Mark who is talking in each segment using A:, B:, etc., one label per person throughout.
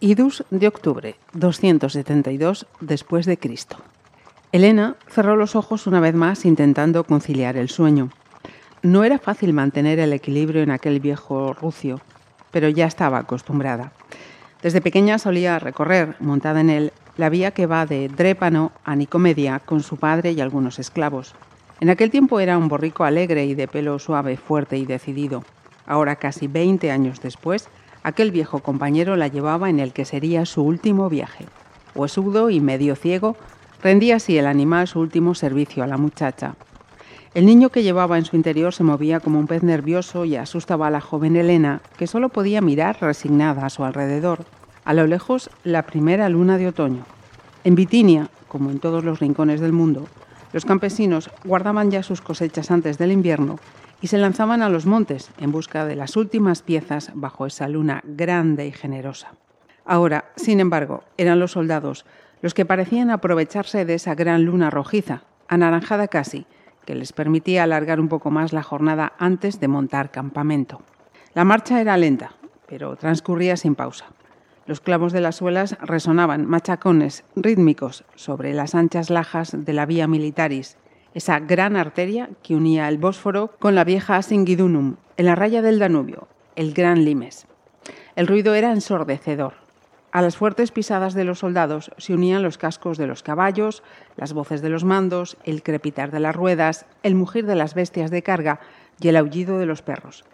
A: Idus de octubre, 272 después de Cristo. Elena cerró los ojos una vez más intentando conciliar el sueño. No era fácil mantener el equilibrio en aquel viejo rucio, pero ya estaba acostumbrada. Desde pequeña solía recorrer, montada en él, la vía que va de Drépano a Nicomedia con su padre y algunos esclavos. En aquel tiempo era un borrico alegre y de pelo suave, fuerte y decidido. Ahora, casi 20 años después, Aquel viejo compañero la llevaba en el que sería su último viaje. Huesudo y medio ciego, rendía así el animal su último servicio a la muchacha. El niño que llevaba en su interior se movía como un pez nervioso y asustaba a la joven Elena, que solo podía mirar resignada a su alrededor. A lo lejos, la primera luna de otoño. En Bitinia, como en todos los rincones del mundo, los campesinos guardaban ya sus cosechas antes del invierno y se lanzaban a los montes en busca de las últimas piezas bajo esa luna grande y generosa. Ahora, sin embargo, eran los soldados los que parecían aprovecharse de esa gran luna rojiza, anaranjada casi, que les permitía alargar un poco más la jornada antes de montar campamento. La marcha era lenta, pero transcurría sin pausa. Los clavos de las suelas resonaban machacones rítmicos sobre las anchas lajas de la vía militaris esa gran arteria que unía el Bósforo con la vieja Singidunum, en la raya del Danubio, el Gran Limes. El ruido era ensordecedor. A las fuertes pisadas de los soldados se unían los cascos de los caballos, las voces de los mandos, el crepitar de las ruedas, el mugir de las bestias de carga y el aullido de los perros.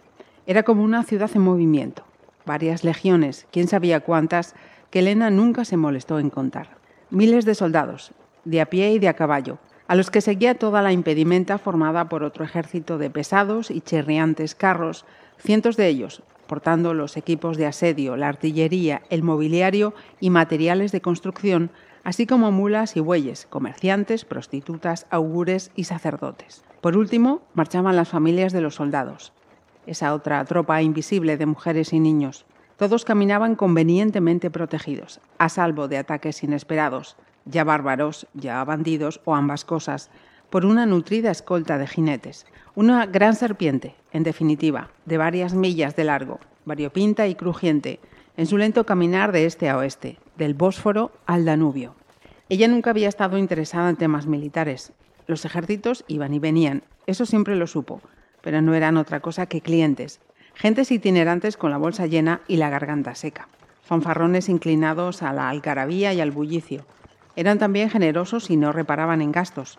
A: Era como una ciudad en movimiento. Varias legiones, quién sabía cuántas, que Elena nunca se molestó en contar. Miles de soldados, de a pie y de a caballo, a los que seguía toda la impedimenta formada por otro ejército de pesados y chirriantes carros, cientos de ellos portando los equipos de asedio, la artillería, el mobiliario y materiales de construcción, así como mulas y bueyes, comerciantes, prostitutas, augures y sacerdotes. Por último, marchaban las familias de los soldados, esa otra tropa invisible de mujeres y niños. Todos caminaban convenientemente protegidos, a salvo de ataques inesperados, ya bárbaros, ya bandidos o ambas cosas, por una nutrida escolta de jinetes. Una gran serpiente, en definitiva, de varias millas de largo, variopinta y crujiente, en su lento caminar de este a oeste, del Bósforo al Danubio. Ella nunca había estado interesada en temas militares. Los ejércitos iban y venían, eso siempre lo supo, pero no eran otra cosa que clientes, gentes itinerantes con la bolsa llena y la garganta seca, fanfarrones inclinados a la algarabía y al bullicio, eran también generosos y no reparaban en gastos.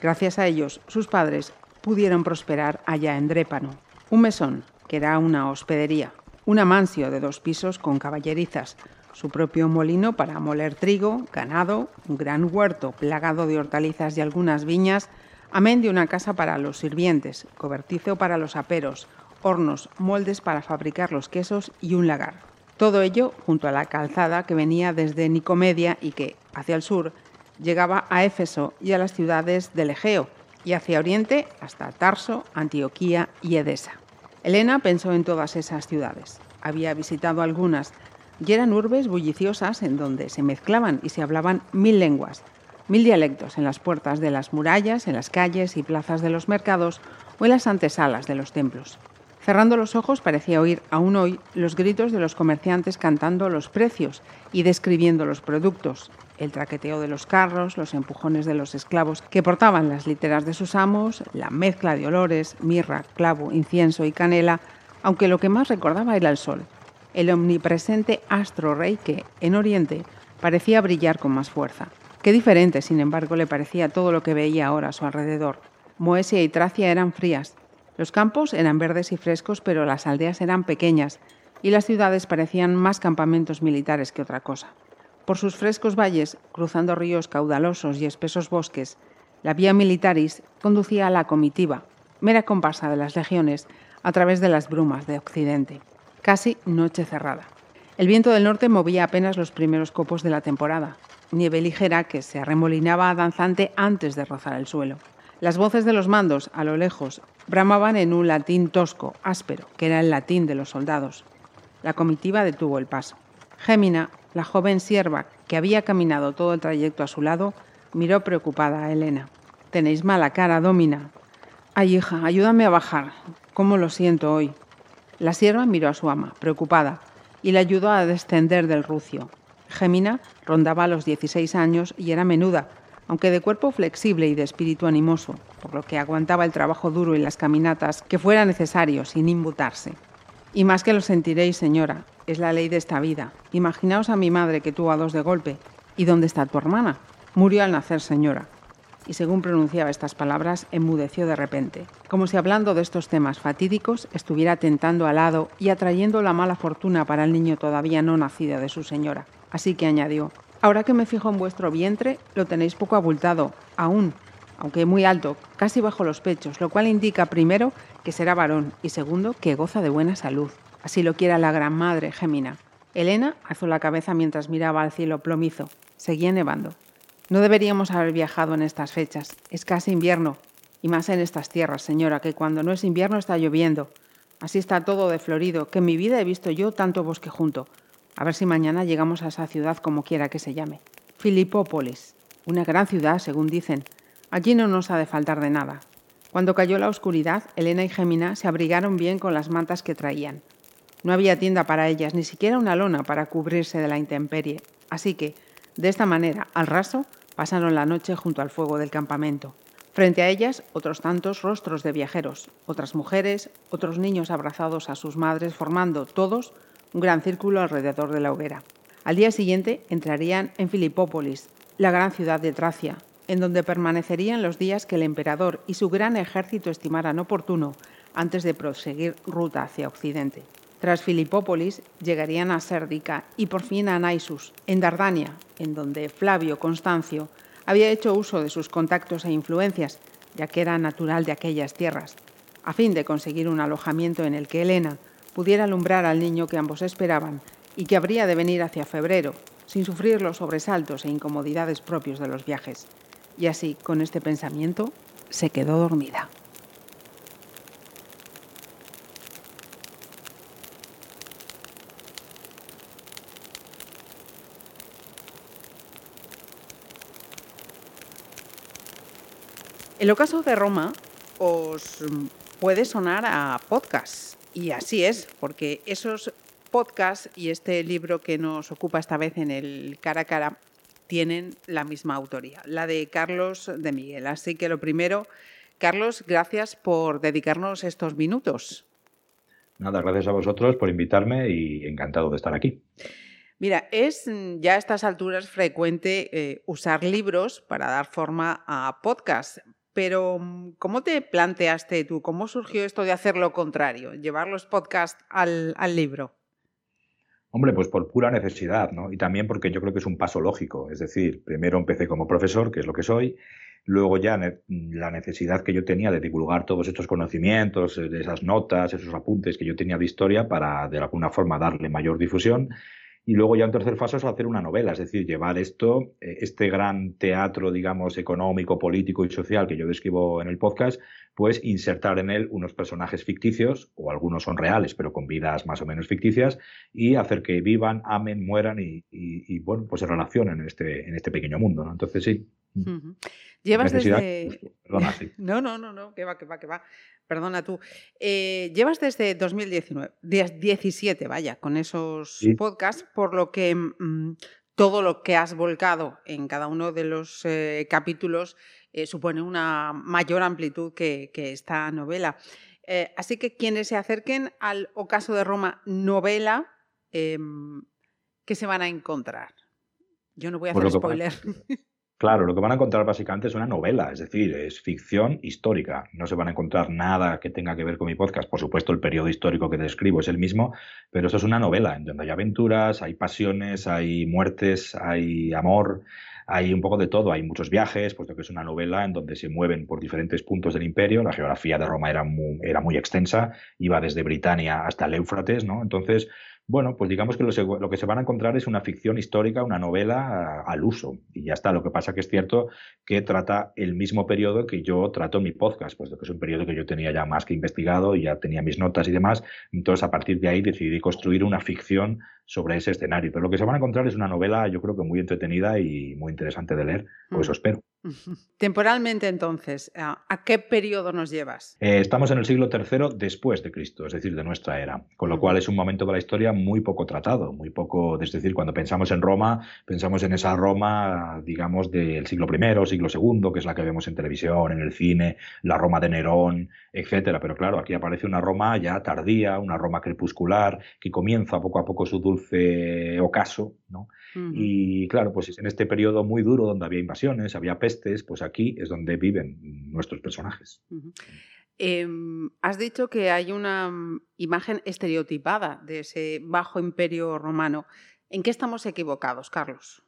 A: Gracias a ellos, sus padres pudieron prosperar allá en Drépano. Un mesón, que era una hospedería, una mansio de dos pisos con caballerizas, su propio molino para moler trigo, ganado, un gran huerto plagado de hortalizas y algunas viñas, amén de una casa para los sirvientes, cobertizo para los aperos, hornos, moldes para fabricar los quesos y un lagar. Todo ello junto a la calzada que venía desde Nicomedia y que, hacia el sur, llegaba a Éfeso y a las ciudades del Egeo, y hacia oriente hasta Tarso, Antioquía y Edesa. Elena pensó en todas esas ciudades. Había visitado algunas y eran urbes bulliciosas en donde se mezclaban y se hablaban mil lenguas, mil dialectos en las puertas de las murallas, en las calles y plazas de los mercados o en las antesalas de los templos. Cerrando los ojos parecía oír aún hoy los gritos de los comerciantes cantando los precios y describiendo los productos, el traqueteo de los carros, los empujones de los esclavos que portaban las literas de sus amos, la mezcla de olores, mirra, clavo, incienso y canela, aunque lo que más recordaba era el sol, el omnipresente astro rey que, en Oriente, parecía brillar con más fuerza. Qué diferente, sin embargo, le parecía todo lo que veía ahora a su alrededor. Moesia y Tracia eran frías, los campos eran verdes y frescos, pero las aldeas eran pequeñas y las ciudades parecían más campamentos militares que otra cosa. Por sus frescos valles, cruzando ríos caudalosos y espesos bosques, la vía militaris conducía a la comitiva, mera comparsa de las legiones, a través de las brumas de Occidente. Casi noche cerrada. El viento del norte movía apenas los primeros copos de la temporada, nieve ligera que se arremolinaba danzante antes de rozar el suelo. Las voces de los mandos, a lo lejos, bramaban en un latín tosco, áspero, que era el latín de los soldados. La comitiva detuvo el paso. Gémina, la joven sierva que había caminado todo el trayecto a su lado, miró preocupada a Elena. Tenéis mala cara, Domina. Ay, hija, ayúdame a bajar. ¿Cómo lo siento hoy? La sierva miró a su ama, preocupada, y le ayudó a descender del rucio. Gemina rondaba los 16 años y era menuda, aunque de cuerpo flexible y de espíritu animoso, por lo que aguantaba el trabajo duro y las caminatas que fuera necesario sin imbutarse. Y más que lo sentiréis, señora, es la ley de esta vida. Imaginaos a mi madre que tuvo a dos de golpe. ¿Y dónde está tu hermana? Murió al nacer, señora. Y según pronunciaba estas palabras, enmudeció de repente, como si hablando de estos temas fatídicos estuviera tentando al lado y atrayendo la mala fortuna para el niño todavía no nacido de su señora. Así que añadió, ahora que me fijo en vuestro vientre, lo tenéis poco abultado, aún, aunque muy alto, casi bajo los pechos, lo cual indica primero que será varón y segundo que goza de buena salud. Así lo quiera la gran madre, Gemina. Elena alzó la cabeza mientras miraba al cielo plomizo. Seguía nevando. No deberíamos haber viajado en estas fechas. Es casi invierno. Y más en estas tierras, señora, que cuando no es invierno está lloviendo. Así está todo de florido, que en mi vida he visto yo tanto bosque junto. A ver si mañana llegamos a esa ciudad como quiera que se llame. Filipópolis. Una gran ciudad, según dicen. Allí no nos ha de faltar de nada. Cuando cayó la oscuridad, Elena y Gemina se abrigaron bien con las mantas que traían. No había tienda para ellas, ni siquiera una lona para cubrirse de la intemperie. Así que, de esta manera, al raso, pasaron la noche junto al fuego del campamento. Frente a ellas, otros tantos rostros de viajeros, otras mujeres, otros niños abrazados a sus madres, formando todos un gran círculo alrededor de la hoguera. Al día siguiente entrarían en Filipópolis, la gran ciudad de Tracia, en donde permanecerían los días que el emperador y su gran ejército estimaran oportuno antes de proseguir ruta hacia Occidente. Tras Filipópolis llegarían a Sérdica y por fin a Naissus, en Dardania, en donde Flavio Constancio había hecho uso de sus contactos e influencias, ya que era natural de aquellas tierras, a fin de conseguir un alojamiento en el que Helena pudiera alumbrar al niño que ambos esperaban y que habría de venir hacia febrero, sin sufrir los sobresaltos e incomodidades propios de los viajes. Y así, con este pensamiento, se quedó dormida. El ocaso de Roma os puede sonar a podcast y así es, porque esos podcasts y este libro que nos ocupa esta vez en el cara a cara tienen la misma autoría, la de Carlos de Miguel. Así que lo primero, Carlos, gracias por dedicarnos estos minutos.
B: Nada, gracias a vosotros por invitarme y encantado de estar aquí.
A: Mira, es ya a estas alturas frecuente eh, usar libros para dar forma a podcasts, pero, mm, ¿cómo te planteaste tú? ¿Cómo surgió esto de hacer lo contrario, llevar los podcasts al, libro?
B: Hombre, pues por pura necesidad, ¿no? Y también porque yo creo que es un paso lógico. Es decir, primero empecé como profesor, que es lo que soy, luego ya la necesidad que yo tenía de divulgar todos estos conocimientos, eh, esas notas, esos apuntes que yo tenía de historia para de alguna forma darle mayor difusión. Y luego ya un tercer paso es hacer una novela, es decir, llevar esto, eh, este gran teatro, digamos, económico, político y social que yo describo en el podcast, pues insertar en él unos personajes ficticios, o algunos son reales, pero con vidas más o menos ficticias, y hacer que vivan, amen, mueran y, bueno, pues se relacionen en este, en este pequeño mundo. Entonces sí.
A: Llevas desde... Perdona, sí. No, no, no, no, que va, que va, que va perdona tú, eh, llevas desde 2019, 17, vaya, con esos podcasts, por lo que mm, todo lo que has volcado en cada uno de los eh, capítulos eh, supone una mayor amplitud que, esta novela. así que quienes se acerquen al Ocaso de Roma novela, em, ¿qué se van a encontrar? Yo no voy a hacer spoiler.
B: Claro, lo que van a encontrar básicamente es una novela, es decir, es ficción histórica. No se van a encontrar nada que tenga que ver con mi podcast. Por supuesto, el periodo histórico que describo es el mismo, pero eso es una novela en donde hay aventuras, hay pasiones, hay muertes, hay amor, hay un poco de todo. Hay muchos viajes, puesto que es una novela en donde se mueven por diferentes puntos del imperio. La geografía de Roma era muy, era muy extensa, iba desde Britania hasta el Éufrates, ¿no? Entonces, Bueno, pues digamos que lo, que se van a encontrar es una ficción histórica, una novela al uso. Y ya está. Lo que pasa que es cierto que trata el mismo periodo que yo trato en mi podcast, puesto que es un periodo que yo tenía ya más que investigado y ya tenía mis notas y demás. Entonces, a partir de ahí decidí construir una ficción sobre ese escenario. Pero lo que se van a encontrar es una novela, yo creo que muy entretenida y muy interesante de leer, o eso mm. espero.
A: Temporalmente, entonces, ¿a qué periodo nos llevas?
B: Eh, estamos en el siglo III después de Cristo, es decir, de nuestra era, con lo cual es un momento de la historia muy poco tratado, muy poco, es decir, cuando pensamos en Roma, pensamos en esa Roma, digamos, del siglo I, siglo II, que es la que vemos en televisión, en el cine, la Roma de Nerón, etcétera. Pero claro, aquí aparece una Roma ya tardía, una Roma crepuscular, que comienza poco a poco su dulce ocaso, ¿no? Y claro, pues en este periodo muy duro donde había invasiones, había pestes, pues aquí es donde viven nuestros personajes.
A: Em, has dicho que hay una mm, imagen estereotipada de ese bajo imperio romano. ¿En qué estamos equivocados, Carlos?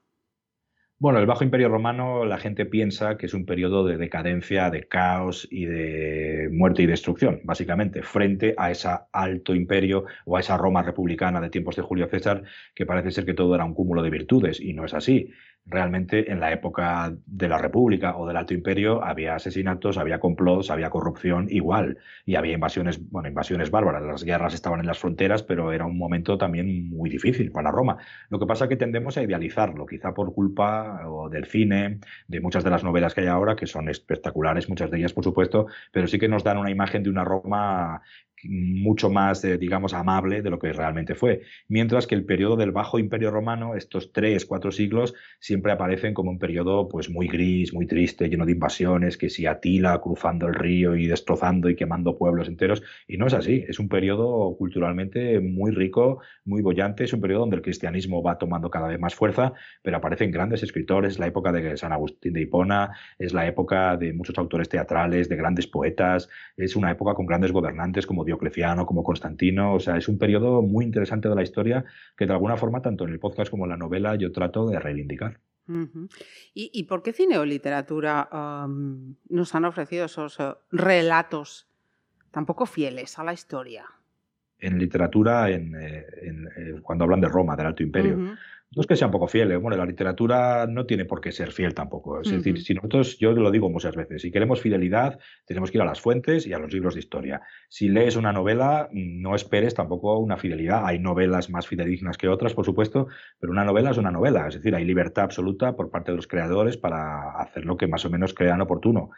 B: Bueno, el Bajo Imperio Romano la gente piensa que es un periodo de decadencia, de caos y de muerte y destrucción, básicamente, frente a ese alto imperio o a esa Roma republicana de tiempos de Julio César, que parece ser que todo era un cúmulo de virtudes, y no es así realmente en la época de la República o del Alto Imperio había asesinatos, había complots, había corrupción igual y había invasiones, bueno, invasiones bárbaras. Las guerras estaban en las fronteras, pero era un momento también muy difícil para Roma. Lo que pasa es que tendemos a idealizarlo, quizá por culpa del cine, de muchas de las novelas que hay ahora, que son espectaculares, muchas de ellas, por supuesto, pero sí que nos dan una imagen de una Roma mucho más, eh, digamos, amable de lo que realmente fue. Mientras que el periodo del Bajo Imperio Romano, estos tres, cuatro siglos, siempre aparecen como un periodo pues muy gris, muy triste, lleno de invasiones, que si Atila cruzando el río y destrozando y quemando pueblos enteros, y no es así, es un periodo culturalmente muy rico, muy bollante, es un periodo donde el cristianismo va tomando cada vez más fuerza, pero aparecen grandes escritores, la época de San Agustín de Hipona, es la época de muchos autores teatrales, de grandes poetas, es una época con grandes gobernantes como Diocleciano, como Constantino. O sea, es un periodo muy interesante de la historia que de alguna forma, tanto en el podcast como en la novela, yo trato de reivindicar.
A: ¿Y, por qué cine o literatura nos han ofrecido esos eh, relatos tan poco fieles a la historia?
B: En literatura, en, eh, eh, cuando hablan de Roma, del Alto Imperio. No es que sean poco fieles, bueno, la literatura no tiene por qué ser fiel tampoco. Es decir, si nosotros, yo lo digo muchas veces, si queremos fidelidad, tenemos que ir a las fuentes y a los libros de historia. Si lees una novela, no esperes tampoco una fidelidad. Hay novelas más fidedignas que otras, por supuesto, pero una novela es una novela. Es decir, hay libertad absoluta por parte de los creadores para hacer lo que más o menos crean oportuno.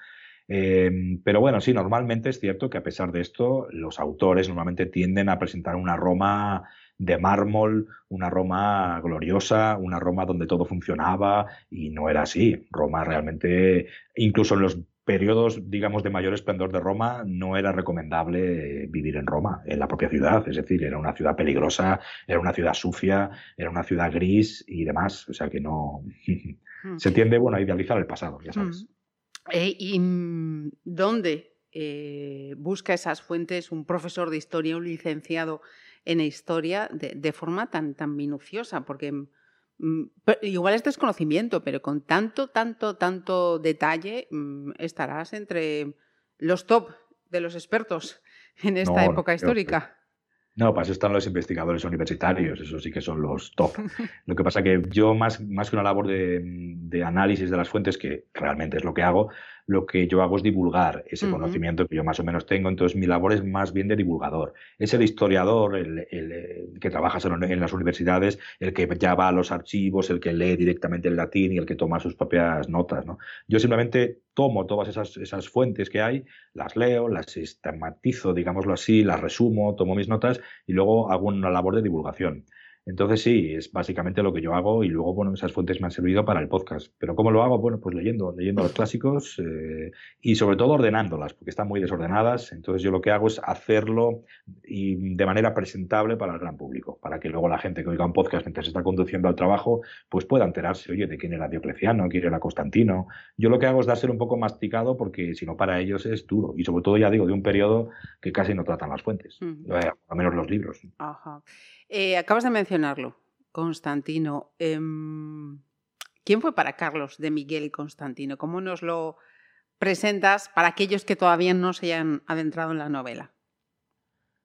B: Em, pero bueno, sí, normalmente es cierto que a pesar de esto, los autores normalmente tienden a presentar una Roma de mármol, una Roma gloriosa, una Roma donde todo funcionaba y no era así. Roma realmente, incluso en los periodos, digamos, de mayor esplendor de Roma, no era recomendable vivir en Roma, en la propia ciudad. Es decir, era una ciudad peligrosa, era una ciudad sucia, era una ciudad gris y demás. O sea que no. Hmm. Se tiende, bueno, a idealizar el pasado, ya sabes.
A: Hmm. Eh, ¿Y mm, dónde eh, busca esas fuentes un profesor de historia, un licenciado en historia de, forma tan, tan minuciosa, porque mm, igual es desconocimiento, pero con tanto, tanto, tanto detalle mm, estarás entre los top de los expertos en esta época histórica.
B: No, para eso están los investigadores universitarios, eso sí que son los top. Lo que pasa que yo, más, más que una labor de, de, análisis de las fuentes, que realmente es lo que hago, lo que yo hago es divulgar ese conocimiento que yo más o menos tengo, entonces mi labor es más bien de divulgador. Es el historiador, el, que trabaja en las universidades, el que ya va a los archivos, el que lee directamente el latín y el que toma sus propias notas. ¿no? Yo simplemente tomo todas esas, esas fuentes que hay, las leo, las sistematizo, digámoslo así, las resumo, tomo mis notas y luego hago una labor de divulgación. Entonces sí, es básicamente lo que yo hago y luego, bueno, esas fuentes me han servido para el podcast. Pero ¿cómo lo hago? Bueno, pues leyendo, leyendo los clásicos eh, y sobre todo ordenándolas, porque están muy desordenadas. Entonces yo lo que hago es hacerlo y de manera presentable para el gran público, para que luego la gente que oiga un podcast mientras está conduciendo al trabajo, pues pueda enterarse, oye, de quién era Diocleciano, quién era Constantino. Yo lo que hago es dárselo un poco masticado porque si no para ellos es duro. Y sobre todo, ya digo, de un periodo que casi no tratan las fuentes, eh, al menos los libros.
A: Ajá. Eh, acabas de mencionarlo, Constantino. Em, ¿Quién fue para Carlos de Miguel Constantino? ¿Cómo nos lo presentas para aquellos que todavía no se hayan adentrado en la novela?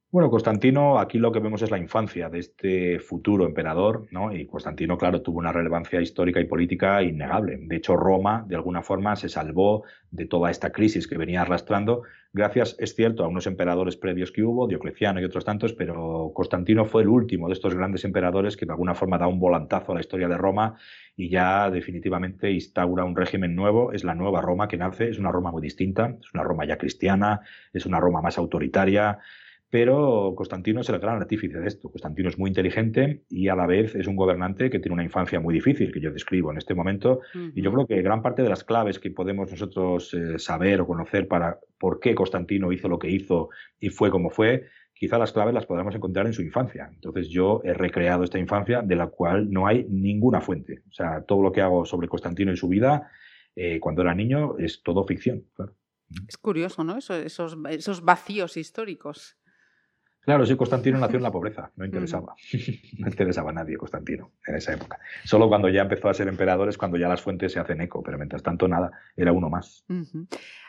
B: Bueno, Constantino, aquí lo que vemos es la infancia de este futuro emperador, ¿no? Y Constantino, claro, tuvo una relevancia histórica y política innegable. De hecho, Roma, de alguna forma, se salvó de toda esta crisis que venía arrastrando, gracias, es cierto, a unos emperadores previos que hubo, Diocleciano y otros tantos, pero Constantino fue el último de estos grandes emperadores que de alguna forma da un volantazo a la historia de Roma y ya definitivamente instaura un régimen nuevo. Es la nueva Roma que nace, es una Roma muy distinta, es una Roma ya cristiana, es una Roma más autoritaria pero Constantino es el gran artífice de esto. Constantino es muy inteligente y a la vez es un gobernante que tiene una infancia muy difícil, que yo describo en este momento. Y yo creo que gran parte de las claves que podemos nosotros eh, saber o conocer para por qué Constantino hizo lo que hizo y fue como fue, quizá las claves las podamos encontrar en su infancia. Entonces yo he recreado esta infancia de la cual no hay ninguna fuente. O sea, todo lo que hago sobre Constantino y su vida eh, cuando era niño es todo ficción.
A: Es curioso, ¿no? esos, esos vacíos históricos.
B: Claro, sí, Constantino nació en la pobreza, no interesaba. no interesaba a nadie Constantino en esa época. Solo cuando ya empezó a ser emperador es cuando ya las fuentes se hacen eco, pero mientras tanto nada, era uno más.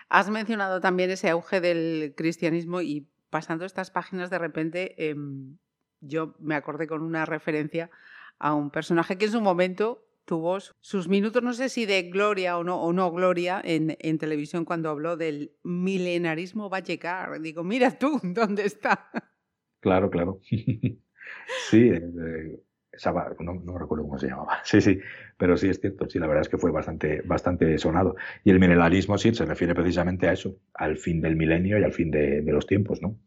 A: Has mencionado también ese auge del cristianismo y pasando estas páginas de repente em, yo me acordé con una referencia a un personaje que en su momento tuvo sus minutos, no sé si de gloria o no, o no gloria, en, en televisión cuando habló del milenarismo va a llegar. Digo, mira tú, ¿dónde está?
B: Claro, claro. sí, eh, no, no, recuerdo cómo se llamaba. Sí, sí, pero sí es cierto, sí, la verdad es que fue bastante, bastante sonado. Y el mineralismo sí se refiere precisamente a eso, al fin del milenio y al fin de, los tiempos, ¿no?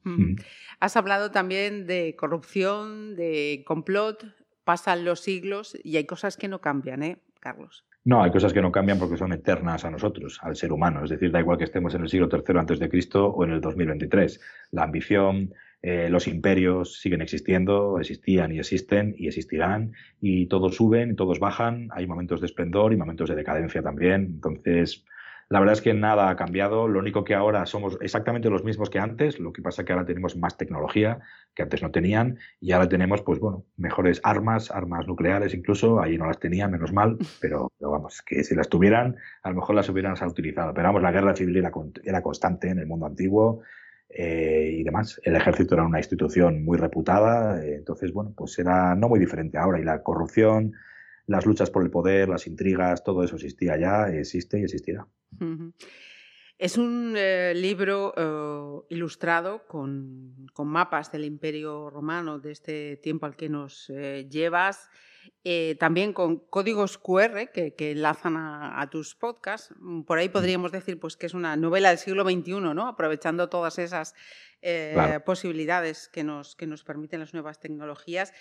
A: Has hablado también de corrupción, de complot, pasan los siglos y hay cosas que no cambian, ¿eh, Carlos?
B: No, hay cosas que no cambian porque son eternas a nosotros, al ser humano. Es decir, da igual que estemos en el siglo III antes de Cristo o en el 2023. La ambición, eh, los imperios siguen existiendo, existían y existen y existirán, y todos suben y todos bajan, hay momentos de esplendor y momentos de decadencia también. Entonces, la verdad es que nada ha cambiado, lo único que ahora somos exactamente los mismos que antes, lo que pasa es que ahora tenemos más tecnología que antes no tenían, y ahora tenemos, pues bueno, mejores armas, armas nucleares incluso, ahí no las tenían, menos mal, pero, vamos, que si las tuvieran, a lo mejor las hubieran utilizado. Pero vamos, la guerra civil era, era constante en el mundo antiguo, eh, y demás. El ejército era una institución muy reputada, eh, entonces, bueno, pues era no muy diferente ahora. Y la corrupción, las luchas por el poder, las intrigas, todo eso existía ya, existe y existirá.
A: Es un eh, libro ilustrado con, con, mapas del Imperio Romano de este tiempo al que nos llevas. Eh, también con códigos QR que, enlazan a, tus podcasts. Mm, por ahí mm. podríamos decir pues, que es una novela del siglo XXI, ¿no? aprovechando todas esas eh, posibilidades que nos, que nos permiten las nuevas tecnologías.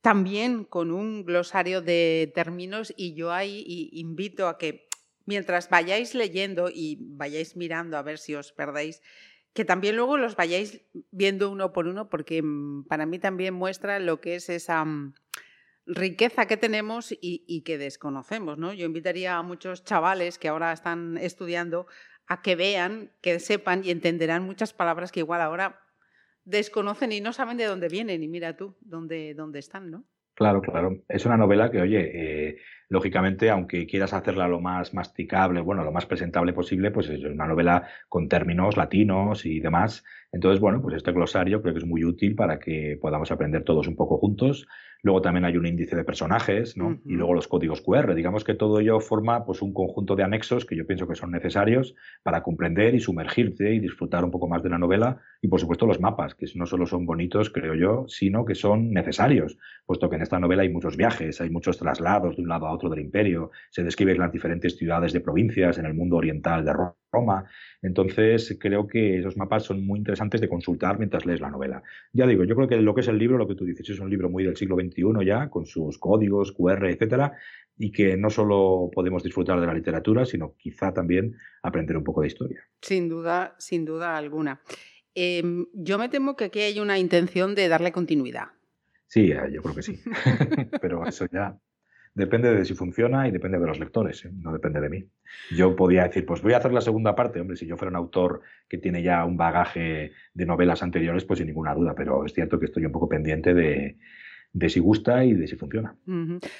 A: También con un glosario de términos y yo ahí invito a que mientras vayáis leyendo y vayáis mirando a ver si os perdéis, que también luego los vayáis viendo uno por uno, porque mm, para mí también muestra lo que es esa riqueza que tenemos y, que desconocemos. ¿no? Yo invitaría a muchos chavales que ahora están estudiando a que vean, que sepan y entenderán muchas palabras que igual ahora desconocen y no saben de dónde vienen. Y mira tú, dónde, dónde están, ¿no?
B: Claro, claro. Es una novela que, oye, eh, lógicamente, aunque quieras hacerla lo más masticable, bueno, lo más presentable posible, pues es una novela con términos latinos y demás. Entonces, bueno, pues este glosario creo que es muy útil para que podamos aprender todos un poco juntos Luego también hay un índice de personajes, ¿no? Y luego los códigos QR. Digamos que todo ello forma pues, un conjunto de anexos que yo pienso que son necesarios para comprender y sumergirte y disfrutar un poco más de la novela. Y por supuesto los mapas, que no solo son bonitos, creo yo, sino que son necesarios, puesto que en esta novela hay muchos viajes, hay muchos traslados de un lado a otro del imperio, se describen las diferentes ciudades de provincias en el mundo oriental de Roma. Entonces, creo que esos mapas son muy interesantes de consultar mientras lees la novela. Ya digo, yo creo que lo que es el libro, lo que tú dices, es un libro muy del siglo XXI ya, con sus códigos, QR, etcétera, y que no solo podemos disfrutar de la literatura, sino quizá también aprender un poco de historia.
A: Sin duda, sin duda alguna. Em, yo me temo que aquí hay una intención de darle continuidad.
B: Sí, eh, yo creo que sí. Pero eso ya depende de si funciona y depende de los lectores, ¿eh? no depende de mí. Yo podía decir, pues voy a hacer la segunda parte, hombre, si yo fuera un autor que tiene ya un bagaje de novelas anteriores, pues sin ninguna duda, pero es cierto que estoy un poco pendiente de, si gusta y de si funciona.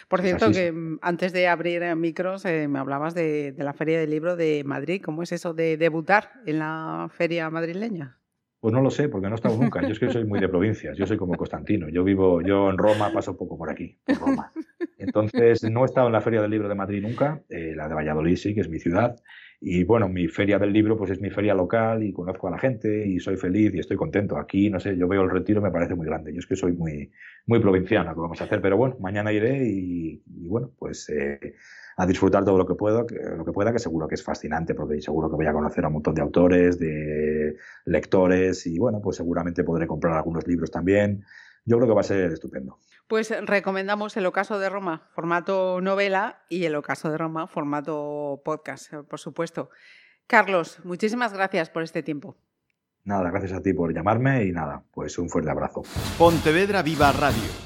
A: Por cierto, que mm, antes de abrir micros eh, me hablabas de, de, la Feria del Libro de Madrid. ¿Cómo es eso de debutar en la feria madrileña?
B: Pues no lo sé, porque no he estado nunca. Yo es que soy muy de provincias, yo soy como Constantino. Yo vivo, yo en Roma paso poco por aquí, Roma. Entonces, no he estado en la Feria del Libro de Madrid nunca, eh, la de Valladolid sí, que es mi ciudad. Y bueno, mi feria del libro pues es mi feria local y conozco a la gente y soy feliz y estoy contento. Aquí, no sé, yo veo el retiro, me parece muy grande. Yo es que soy muy, muy provinciano, que vamos a hacer? Pero bueno, mañana iré y, bueno, pues eh, a disfrutar todo lo que puedo, lo que pueda, que seguro que es fascinante, porque seguro que voy a conocer a un montón de autores, de lectores y bueno, pues seguramente podré comprar algunos libros también. Yo creo que va a ser estupendo.
A: Pues recomendamos el Ocaso de Roma, formato novela, y el Ocaso de Roma, formato podcast, por supuesto. Carlos, muchísimas gracias por este tiempo.
B: Nada, gracias a ti por llamarme y nada, pues un fuerte abrazo.
C: Pontevedra Viva Radio.